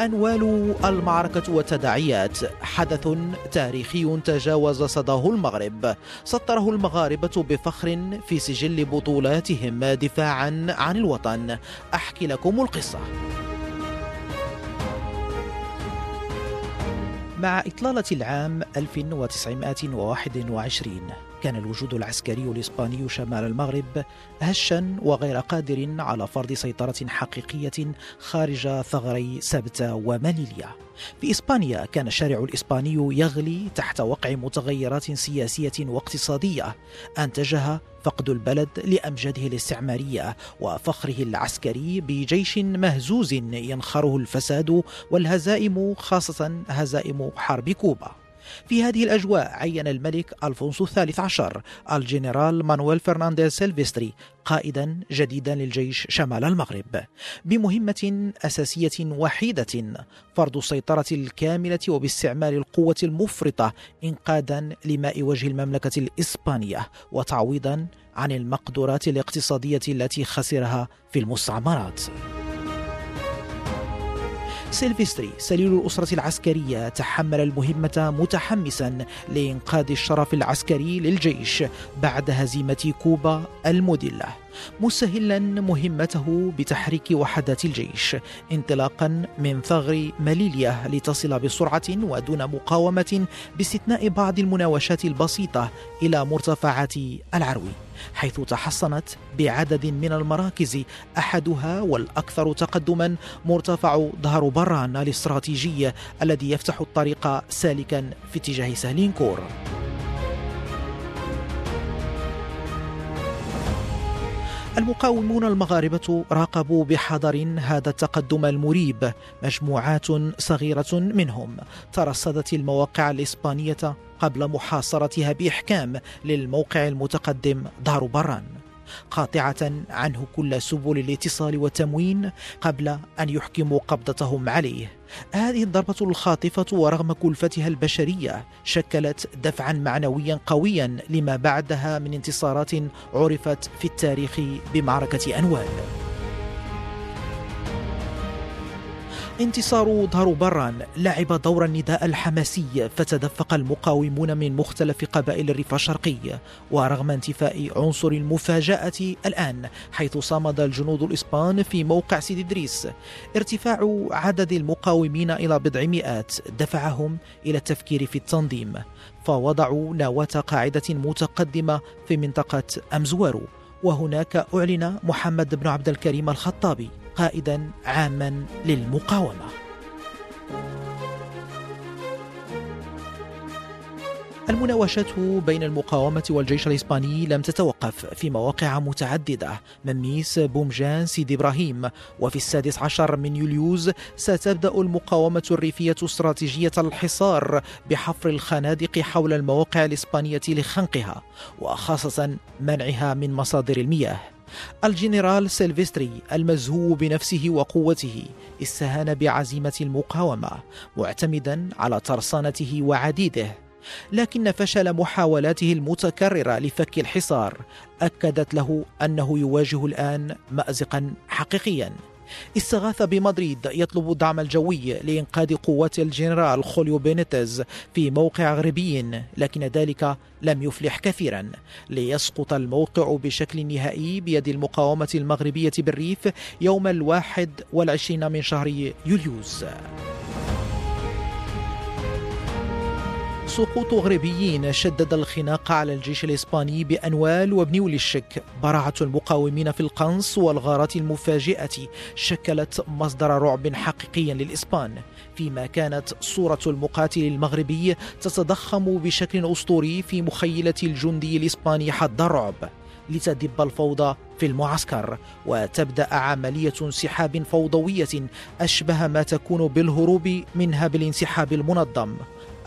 أنوال المعركة والتداعيات. حدث تاريخي تجاوز صداه المغرب. سطره المغاربة بفخر في سجل بطولاتهم دفاعا عن الوطن. أحكي لكم القصة. مع إطلالة العام 1921 كان الوجود العسكري الإسباني شمال المغرب هشا وغير قادر على فرض سيطرة حقيقية خارج ثغري سبتة وماليليا. في إسبانيا كان الشارع الإسباني يغلي تحت وقع متغيرات سياسية واقتصادية. أنتجها فقد البلد لأمجاده الاستعمارية وفخره العسكري بجيش مهزوز ينخره الفساد والهزائم خاصة هزائم حرب كوبا. في هذه الأجواء عين الملك ألفونسو الثالث عشر الجنرال مانويل فرنانديز سيلفستري قائدا جديدا للجيش شمال المغرب بمهمة أساسية وحيدة فرض السيطرة الكاملة وباستعمال القوة المفرطة إنقاذا لماء وجه المملكة الإسبانية وتعويضا عن المقدرات الاقتصادية التي خسرها في المستعمرات. سيلفستري سليل الأسرة العسكرية تحمل المهمة متحمسا لإنقاذ الشرف العسكري للجيش بعد هزيمة كوبا المدلة. مسهلا مهمته بتحريك وحدات الجيش انطلاقا من ثغر ماليليا لتصل بسرعة ودون مقاومة باستثناء بعض المناوشات البسيطة إلى مرتفعات العروي حيث تحصنت بعدد من المراكز أحدها والأكثر تقدما مرتفع ظهر بران الاستراتيجي الذي يفتح الطريق سالكا في اتجاه سهلينكور المقاومون المغاربة راقبوا بحذر هذا التقدم المريب مجموعات صغيرة منهم. ترصدت المواقع الإسبانية قبل محاصرتها بإحكام للموقع المتقدم دار بران قاطعة عنه كل سبل الاتصال والتموين قبل أن يحكموا قبضتهم عليه. هذه الضربة الخاطفة ورغم كلفتها البشرية شكلت دفعا معنويا قويا لما بعدها من انتصارات عرفت في التاريخ بمعركة أنوال انتصار ظهر بران لعب دور النداء الحماسي فتدفق المقاومون من مختلف قبائل الريف الشرقي ورغم انتفاء عنصر المفاجأة الآن حيث صمد الجنود الإسبان في موقع سيدي إدريس. ارتفاع عدد المقاومين إلى بضع مئات دفعهم إلى التفكير في التنظيم فوضعوا نواة قاعدة متقدمة في منطقة أمزوارو. وهناك أعلن محمد بن عبد الكريم الخطابي. قائدا عاما للمقاومة. المناوشات بين المقاومة والجيش الإسباني لم تتوقف في مواقع متعددة. إمزورن بومجان سيدي إبراهيم. وفي السادس عشر من يوليوز ستبدأ المقاومة الريفية استراتيجية الحصار بحفر الخنادق حول المواقع الإسبانية لخنقها وخاصة منعها من مصادر المياه. الجنرال سيلفستري المزهو بنفسه وقوته استهان بعزيمة المقاومة معتمدا على ترسانته وعديده. لكن فشل محاولاته المتكررة لفك الحصار. أكدت له أنه يواجه الآن مأزقا حقيقيا. استغاث بمدريد يطلب الدعم الجوي لإنقاذ قوات الجنرال خوليو بينيتز في موقع غربي لكن ذلك لم يفلح كثيرا. ليسقط الموقع بشكل نهائي بيد المقاومة المغربية بالريف يوم الواحد والعشرين من شهر يوليوز. سقوط غربيين شدد الخناق على الجيش الإسباني بأنوال وابن وليشك براعة المقاومين في القنص والغارات المفاجئة شكلت مصدر رعب حقيقي للإسبان. فيما كانت صورة المقاتل المغربي تتضخم بشكل أسطوري في مخيلة الجندي الإسباني حد الرعب. لتدب الفوضى في المعسكر وتبدأ عملية انسحاب فوضوية أشبه ما تكون بالهروب منه بالانسحاب المنظم.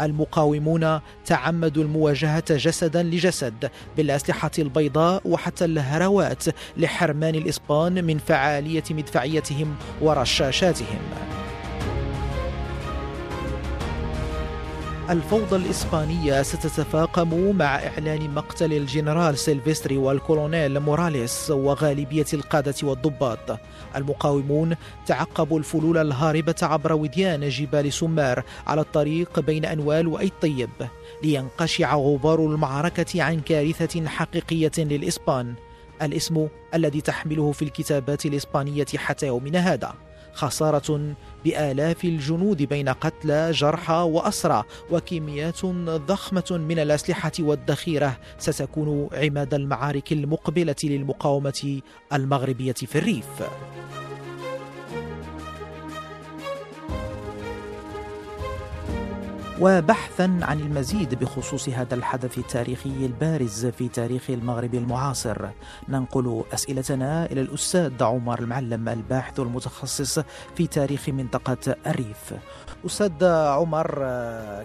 المقاومون تعمدوا المواجهة جسدا لجسد بالأسلحة البيضاء وحتى الهراوات لحرمان الإسبان من فعالية مدفعيتهم ورشاشاتهم. الفوضى الإسبانية ستتفاقم مع إعلان مقتل الجنرال سيلفستري والكولونيل موراليس وغالبية القادة والضباط. المقاومون تعقبوا الفلول الهاربة عبر وديان جبال سمار على الطريق بين أنوال وأي طيب لينقشع غبار المعركة عن كارثة حقيقية للإسبان. الاسم الذي تحمله في الكتابات الإسبانية حتى يومنا هذا. خسارة بآلاف الجنود بين قتلى جرحى وأسرى وكميات ضخمة من الأسلحة والذخيرة. ستكون عماد المعارك المقبلة للمقاومة المغربية في الريف. وبحثا عن المزيد بخصوص هذا الحدث التاريخي البارز في تاريخ المغرب المعاصر. ننقل أسئلتنا إلى الأستاذ عمر المعلم الباحث المتخصص في تاريخ منطقة الريف. أستاذ عمر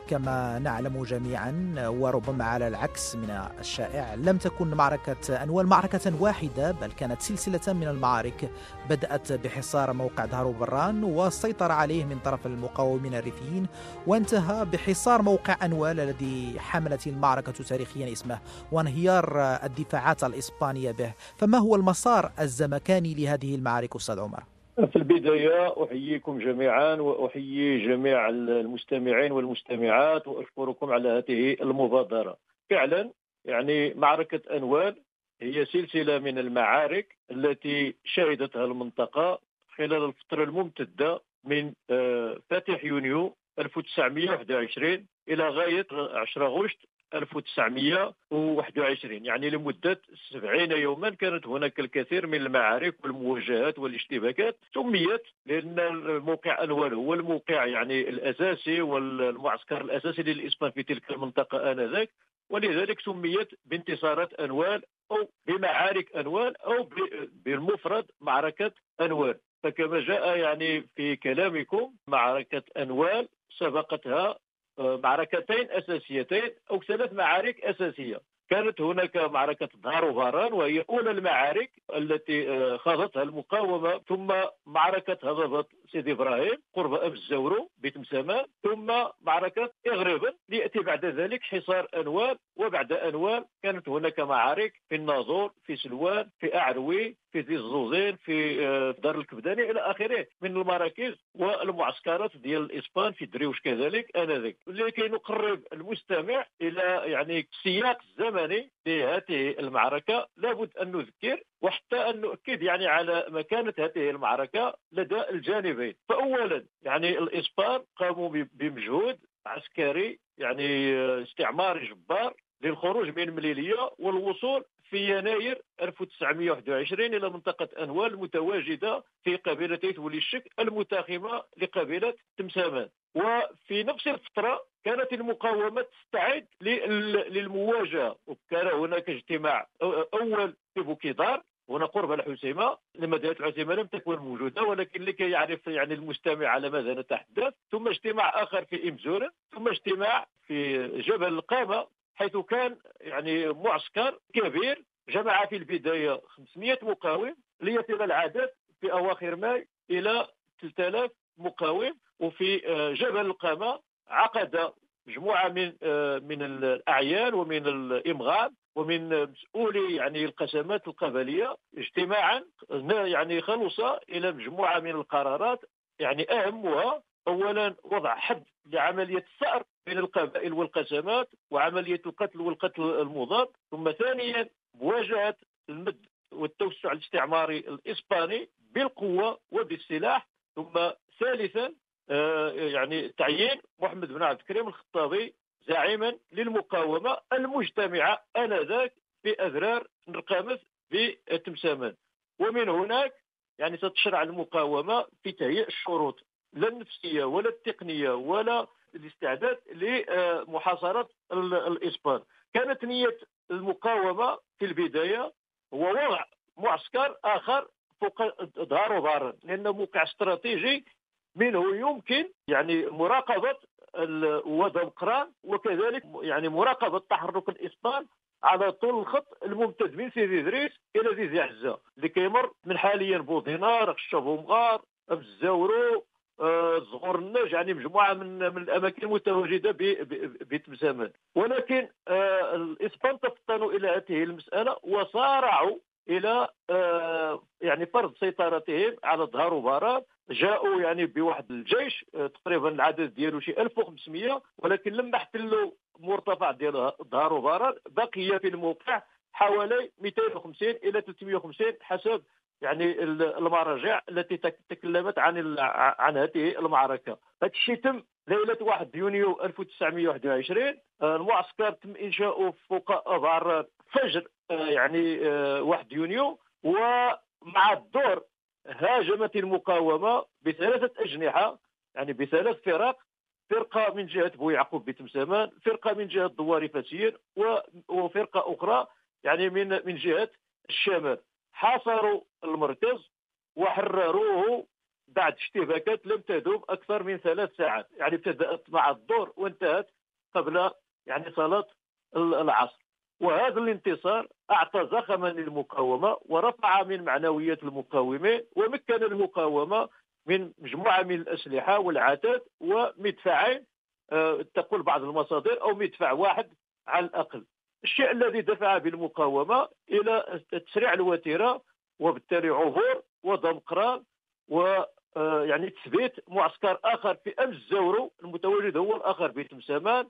كما نعلم جميعا وربما على العكس من الشائع لم تكن معركة أنوال معركة واحدة بل كانت سلسلة من المعارك. بدأت بحصار موقع دهر بران والسيطرة عليه من طرف المقاومين الريفيين وانتهى بحصار موقع أنوال الذي حملت المعركة تاريخيا اسمه وانهيار الدفاعات الإسبانية به فما هو المسار الزمكاني لهذه المعارك أستاذ عمر؟ في البداية أحييكم جميعا وأحيي جميع المستمعين والمستمعات وأشكركم على هذه المبادرة فعلا يعني معركة أنوال هي سلسلة من المعارك التي شهدتها المنطقة خلال الفترة الممتدة من آه، فاتح يونيو 1921 إلى غاية 10 غشت 1921 يعني لمدة 70 يوما كانت هناك الكثير من المعارك والمواجهات والاشتباكات سميت لأن الموقع أنوال هو الموقع يعني الأساسي والمعسكر الأساسي للإسبان في تلك المنطقة آنذاك ولذلك سميت بانتصارات أنوال أو بمعارك أنوال أو بالمفرد معركة أنوال فكما جاء يعني في كلامكم معركة أنوال سبقتها معركتين أساسيتين أو ثلاث معارك أساسية. كانت هناك معركة دار وفاران وهي أولى المعارك التي آه، خاضتها المقاومة. ثم معركة هضبة سيدي إبراهيم قرب أب الزورو بتمسامان ثم معركة إغريبن ليأتي بعد ذلك حصار أنوال وبعد أنوال كانت هناك معارك في الناظور في سلوان في أعروي في ذي الزوزين في آه، دار الكبداني إلى آخره من المراكز والمعسكرات ديال الاسبان في دريوش كذلك آنذاك. لكي نقرب المستمع إلى يعني السياق الزمني لهذه المعركة لابد أن نذكر وحتى أن نؤكد يعني على مكانة هذه المعركة لدى الجانبين. فاولا يعني الإسبان قاموا بمجهود عسكري يعني آه، استعماري جبار للخروج من المليليه والوصول في يناير 1921 إلى منطقة أنوال المتواجدة في قبيلتي تولي الشك المتاخمة لقبيلة تمسامان وفي نفس الفترة كانت المقاومة تستعد للمواجهة. وكان هناك اجتماع أول في بوكيدار هنا قرب الحسيمة مدينة الحسيمة لم تكن موجودة ولكن لكي يعرف يعني المستمع على ماذا نتحدث. ثم اجتماع آخر في إمزورة ثم اجتماع في جبل القامة. حيث كان يعني معسكر كبير جمع في البداية 500 مقاوم ليصل العدد في أواخر ماي إلى 3000 مقاوم وفي آه، جبل القامة عقد مجموعة من آه، من الأعيان ومن الإمغام ومن مسؤولي يعني القسمات القبلية اجتماعا يعني خلص إلى مجموعة من القرارات يعني اهمها اولا وضع حد لعملية الثار بين القبائل والقسمات وعملية القتل والقتل المضاد ثم ثانيا مواجهة المد والتوسع الاستعماري الإسباني بالقوة وبالسلاح ثم ثالثا آه، يعني تعيين محمد بن عبد الكريم الخطابي زعيما للمقاومة المجتمعة آنذاك في اذرار نرقامث بتمسامان ومن هناك يعني ستشرع المقاومة في تهيئ الشروط لا النفسية ولا التقنية ولا الاستعداد لمحاصرة الاسبان كانت نية المقاومة في البداية هو وضع معسكر آخر فوق دار بارن لأنه موقع استراتيجي منه يمكن يعني مراقبة وادي قران وكذلك يعني مراقبة تحرك الاسبان على طول الخط الممتد من سيدي إدريس إلى زيزي عزة اللي كيمر من حاليا بودينار خشب مغار الزاورو آه، زغور النج يعني مجموعة من من الأماكن المتواجده بتمسامان ولكن آه، الاسبان تفطنوا إلى هذه المسألة وصارعوا إلى آه، يعني فرض سيطرتهم على ظهر وباران جاءوا يعني بواحد الجيش تقريبا العدد ديالو شي 1500 ولكن لما احتلوا مرتفع ديال ظهر وباران بقي في الموقع حوالي 250 إلى 350 حسب يعني المراجع التي تكلمت عن عن هذه المعركة. هذا الشيء تم ليلة 1 يونيو 1921 المعسكر تم إنشاؤه فوق ابار فجر يعني 1 يونيو. ومع الدور هاجمت المقاومة بثلاثة أجنحة يعني بثلاث فرق. فرقة من جهة بو يعقوب بتمسامان فرقة من جهة دواري فاسير وفرقة أخرى يعني من من جهة الشمال. حاصروا المركز وحرروه بعد اشتباكات لم تدوم أكثر من ثلاث ساعات. يعني ابتدأت مع الدور وانتهت قبل يعني صلاة العصر. وهذا الانتصار أعطى زخما للمقاومة ورفع من معنويات المقاومين ومكن المقاومة من مجموعة من الأسلحة والعتاد ومدفعين أه تقول بعض المصادر أو مدفع واحد على الأقل. الشيء الذي دفع بالمقاومة إلى تسريع الوتيرة وبالتالي عبور وضم قران و آه، يعني تثبيت معسكر آخر في أمس الزورو المتواجد هو الآخر في تمسامان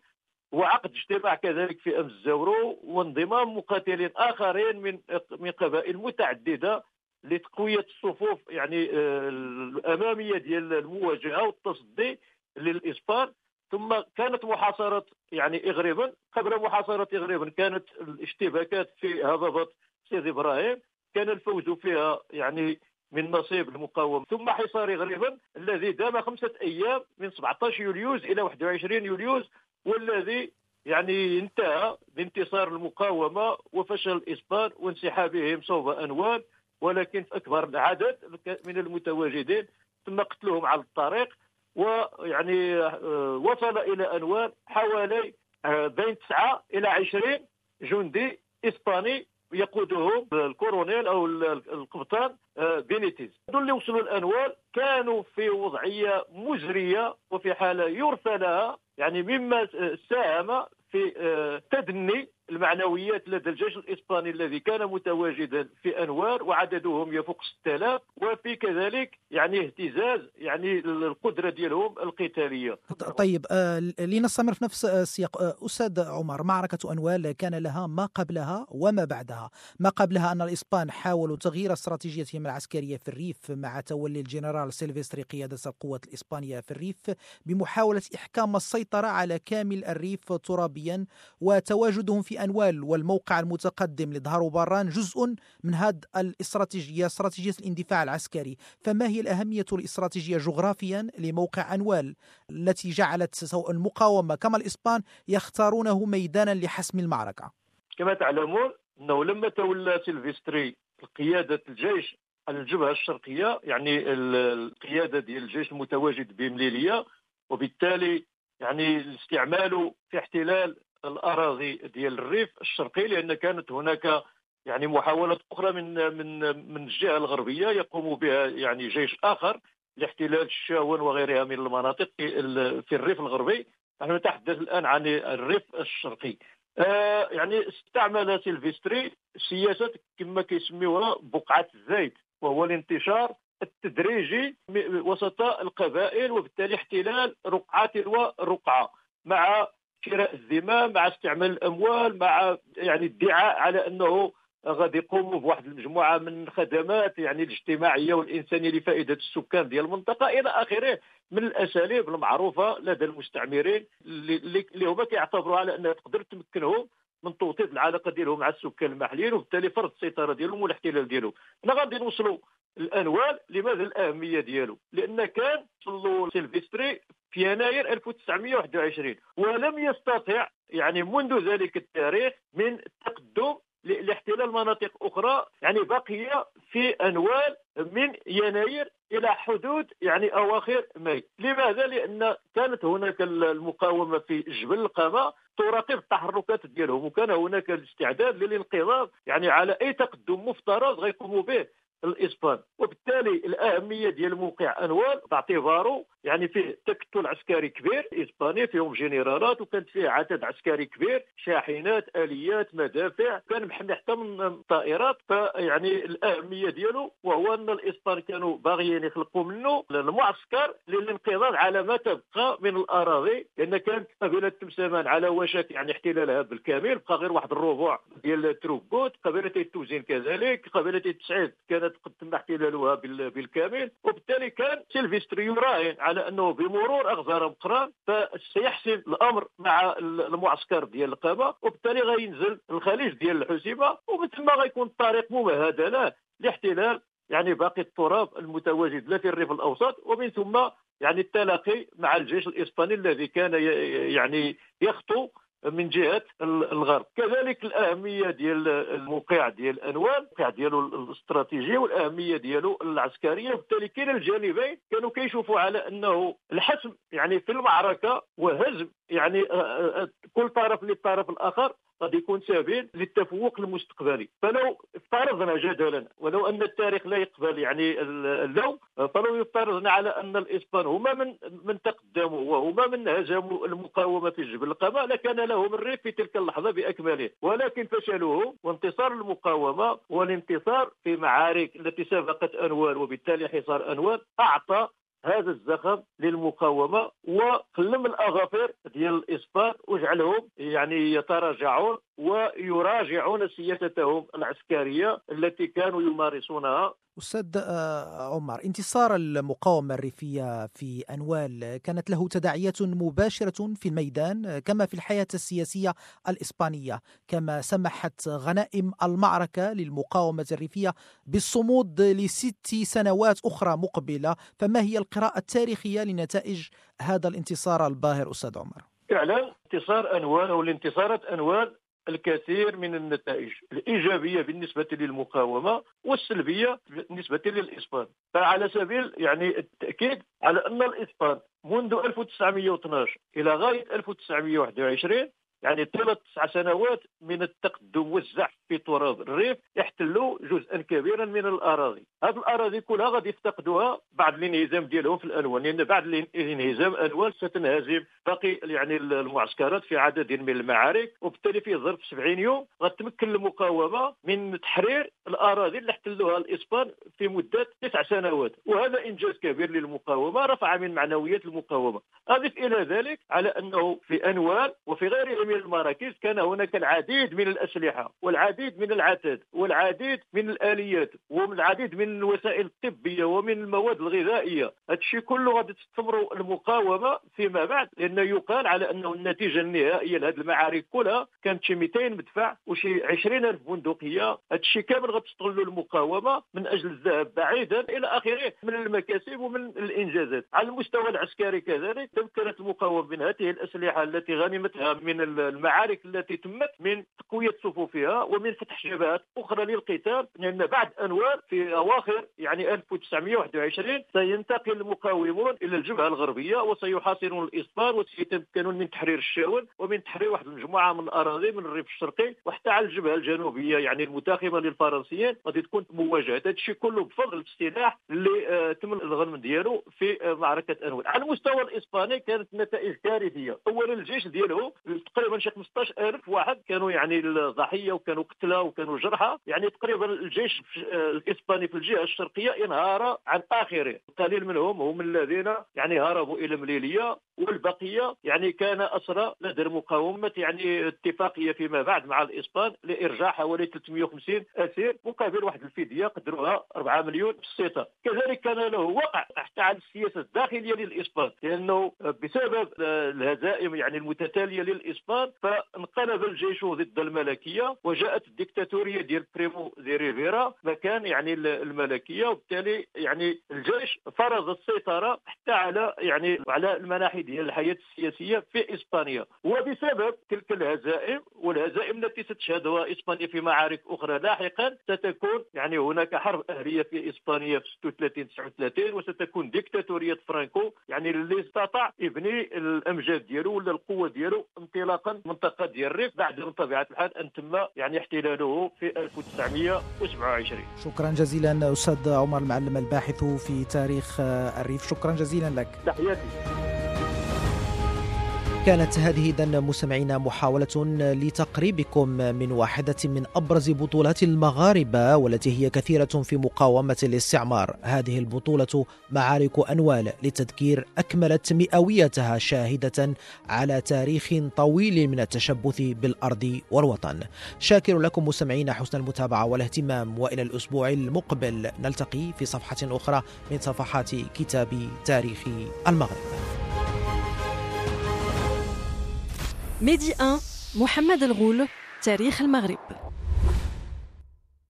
وعقد اجتماع كذلك في أمس الزورو وانضمام مقاتلين آخرين من من قبائل متعددة لتقوية الصفوف يعني آه، الأمامية ديال المواجهة والتصدي للإسبان. ثم كانت محاصرة يعني إغريبا قبل محاصرة إغريبا كانت الاشتباكات في هضبة سيدي إبراهيم كان الفوز فيها يعني من نصيب المقاومة ثم حصار إغريبا الذي دام خمسة أيام من 17 يوليوز إلى 21 يوليوز والذي يعني انتهى بانتصار المقاومة وفشل الإسبان وانسحابهم صوب أنوال ولكن أكبر العدد من المتواجدين تم قتلهم على الطريق. ويعني آه، وصل إلى أنوال حوالي آه، بين 9 إلى 20 جندي إسباني يقودهم الكولونيل أو القبطان آه، بينيتيز. اللي وصلوا لأنوال كانوا في وضعية مزرية وفي حالة يرثى لها يعني مما ساهم في تدني المعنويات لدى الجيش الإسباني الذي كان متواجدا في أنوال وعددهم يفوق 6000 وفي كذلك يعني اهتزاز يعني القدرة ديالهم القتالية. طيب آه لنستمر في نفس السياق آه أستاذ عمر معركة أنوال كان لها ما قبلها وما بعدها، ما قبلها أن الإسبان حاولوا تغيير استراتيجيتهم العسكرية في الريف مع تولي الجنرال سيلفستري قيادة القوات الإسبانية في الريف بمحاولة إحكام السيطرة على كامل الريف ترابيا وتواجدهم في أنوال والموقع المتقدم لظهر أبران جزء من هذه الاستراتيجية استراتيجية الاندفاع العسكري. فما هي الأهمية الاستراتيجية جغرافيا لموقع أنوال التي جعلت سواء المقاومة؟ كما الإسبان يختارونه ميدانا لحسم المعركة. كما تعلمون أنه لما تولى سيلفستري قيادة الجيش الجبهة الشرقية يعني القيادة ديال الجيش المتواجد بمليلية وبالتالي يعني استعماله في احتلال الأراضي ديال الريف الشرقي لأن كانت هناك يعني محاولات أخرى من من من الجهة الغربية يقوم بها يعني جيش آخر لاحتلال الشاون وغيرها من المناطق في الريف الغربي. نحن نتحدث الآن عن الريف الشرقي. آه يعني استعمل سيلفستري سياسة كما كيسميوها بقعة الزيت وهو الانتشار التدريجي وسط القبائل وبالتالي احتلال رقعة ورقعه مع شراء الزمام مع استعمال الأموال مع يعني ادعاء على أنه غادي يقوموا بواحد المجموعة من الخدمات يعني الاجتماعية والإنسانية لفائدة السكان ديال المنطقة إلى آخره من الأساليب المعروفة لدى المستعمرين اللي هما كيعتبروا على أنها تقدر تمكنهم من توطيد العلاقة ديالهم مع السكان المحليين وبالتالي فرض السيطرة ديالهم والاحتلال ديالهم. حنا غادي نوصلوا لأنوال لماذا الأهمية ديالو؟ لأن كان وصلو سيلفستري في يناير 1921 ولم يستطع يعني منذ ذلك التاريخ من التقدم لاحتلال مناطق أخرى يعني بقي في انوال من يناير إلى حدود يعني أواخر ماي، لماذا؟ لأن كانت هناك المقاومة في جبل القامة تراقب التحركات ديالهم وكان هناك الاستعداد للانقضاض يعني على أي تقدم مفترض غيقوموا به الاسبان وبالتالي الأهمية ديال موقع انوال باعتباره يعني فيه تكتل عسكري كبير إسباني فيهم جنرالات وكانت فيه عدد عسكري كبير شاحنات آليات مدافع. كان محمي حتى من الطائرات فيعني الأهمية ديالو وهو أن الاسبان كانوا باغيين يخلقوا منه المعسكر للانقضاض على ما تبقى من الأراضي. لأن كانت قبيلة تمسامان على وشك يعني احتلالها بالكامل بقى غير واحد الربع ديال التروبوت قبيلة آيت توزين كذلك قبيلة آيت سعيد كانت تم احتلالها بالكامل. وبالتالي كان سيلفستري يراهن على أنه بمرور اغزار امقران فسيحسم الأمر مع المعسكر ديال القامه وبالتالي غينزل الخليج ديال الحسيمه ومن ثم غيكون الطريق ممهد له لاحتلال يعني باقي التراب المتواجد لا في الريف الأوسط. ومن ثم يعني التلاقي مع الجيش الإسباني الذي كان يعني يخطو من جهة الغرب. كذلك الأهمية ديال الموقع ديال انوال الموقع ديالو الاستراتيجي والأهمية ديالو العسكرية. وبالتالي كلا الجانبين كانوا كيشوفوا على أنه الحسم يعني في المعركة وهزم يعني آه، آه، آه، كل طرف للطرف الآخر قد يكون سبيل للتفوق المستقبلي. فلو افترضنا جدلا ولو أن التاريخ لا يقبل يعني اللوم فلو افترضنا على أن الإسبان هما من من تقدموا وهما من هزموا المقاومة في جبل القمع لكان لهم الريف في تلك اللحظة بأكمله. ولكن فشلوه وانتصار المقاومة والانتصار في معارك التي سبقت أنوار وبالتالي حصار أنوار أعطى هذا الزخم للمقاومة وقلم الاظافر ديال الاسبان وجعلهم يعني يتراجعون ويراجعون سياستهم العسكرية التي كانوا يمارسونها أستاذ آه، عمر انتصار المقاومة الريفية في أنوال كانت له تداعيات مباشرة في الميدان كما في الحياة السياسية الإسبانية كما سمحت غنائم المعركة للمقاومة الريفية بالصمود لست سنوات أخرى مقبلة فما هي القراءة التاريخية لنتائج هذا الانتصار الباهر أستاذ عمر؟ فعلا انتصار أنوال أو الانتصارات أنوال الكثير من النتائج الإيجابية بالنسبة للمقاومة والسلبية بالنسبة للإسبان. فعلى سبيل يعني التأكيد على أن الإسبان منذ 1912 إلى غاية 1921 يعني طيلة تسع سنوات من التقدم والزحف في تراب الريف احتلوا جزءا كبيرا من الأراضي. هذه الأراضي كلها غادي يفتقدوها بعد الانهزام ديالهم في الانوان لأن يعني بعد الانهزام انوان ستنهزم باقي يعني المعسكرات في عدد من المعارك وبالتالي في ظرف 70 يوم غتمكن المقاومة من تحرير الأراضي اللي احتلوها الإسبان في مدة تسع سنوات. وهذا إنجاز كبير للمقاومة رفع من معنويات المقاومة. أضف إلى ذلك على أنه في انوان وفي غيرها من المراكز كان هناك العديد من الأسلحة والعديد من العتاد والعديد من الآليات والعديد من الوسائل الطبية ومن المواد الغذائية. هذا الشيء كله غادي تستمر المقاومة فيما بعد لأنه يقال على أنه النتيجة النهائية لهذه المعارك كلها كانت شي 200 مدفع وشي 20000 بندقية. هذا الشيء كامل غتستغلوا المقاومة من أجل الذهاب بعيدا إلى آخره من المكاسب ومن الإنجازات. على المستوى العسكري كذلك تمكنت المقاومة من هذه الأسلحة التي غنمتها من المعارك التي تمت من تقوية صفوفها ومن فتح جبهات أخرى للقتال لأن بعد أنوار في أواخر يعني 1921 سينتقل المقاومون إلى الجبهة الغربية وسيحاصرون الاسبان وسيتمكنون من تحرير الشاون ومن تحرير واحد المجموعه من الأراضي من الريف الشرقي وحتى على الجبهة الجنوبية يعني المتاخمة للفرنسيين. غادي تكون مواجهة. هذا الشيء كله بفضل السلاح اللي آه تم الغنم ديالو في آه معركة أنوار. على المستوى الإسباني كانت نتائج كارثية. اولا الجيش ديالهم تقريبا شي 15000 واحد كانوا يعني الضحية وكانوا قتلى وكانوا جرحى. يعني تقريبا الجيش الإسباني في الجهة الشرقية انهار عن آخره. قليل منهم هم الذين يعني هربوا إلى مليلية والبقية يعني كان أسرى لدى المقاومة يعني اتفاقية فيما بعد مع الإسبان لارجاع حوالي 350 أسير مقابل واحد الفدية قدروها 4 مليون بالسيطه كذلك كان له وقع حتى على السياسة الداخلية للإسبان لأنه بسبب الهزائم يعني المتتالية للإسبان السلطان فانقلب الجيش ضد الملكية وجاءت الدكتاتورية ديال بريمو دي ريفيرا مكان يعني الملكية وبالتالي يعني الجيش فرض السيطرة حتى على يعني على المناحي ديال الحياة السياسية في إسبانيا. وبسبب تلك الهزائم والهزائم التي ستشهدها إسبانيا في معارك أخرى لاحقا ستكون يعني هناك حرب أهلية في إسبانيا في 36 39 وستكون ديكتاتوريه فرانكو يعني اللي استطاع يبني الأمجاد ديالو ولا القوة ديالو انطلاقا من المنطقة ديال الريف بعد من طبيعة الحال أن تم يعني احتلاله في 1927 شكرا جزيلا أستاذ عمر المعلم الباحث في تاريخ الريف. شكرا جزيلا لك. تحياتي. كانت هذه إذا مستمعينا محاولة لتقريبكم من واحدة من أبرز بطولات المغاربة والتي هي كثيرة في مقاومة الاستعمار. هذه البطولة معارك أنوال للتذكير أكملت مئويتها شاهدة على تاريخ طويل من التشبث بالأرض والوطن. شاكر لكم مستمعين حسن المتابعة والاهتمام وإلى الأسبوع المقبل. نلتقي في صفحة أخرى من صفحات كتاب تاريخ المغرب. ميدي 1 محمد الغول تاريخ المغرب.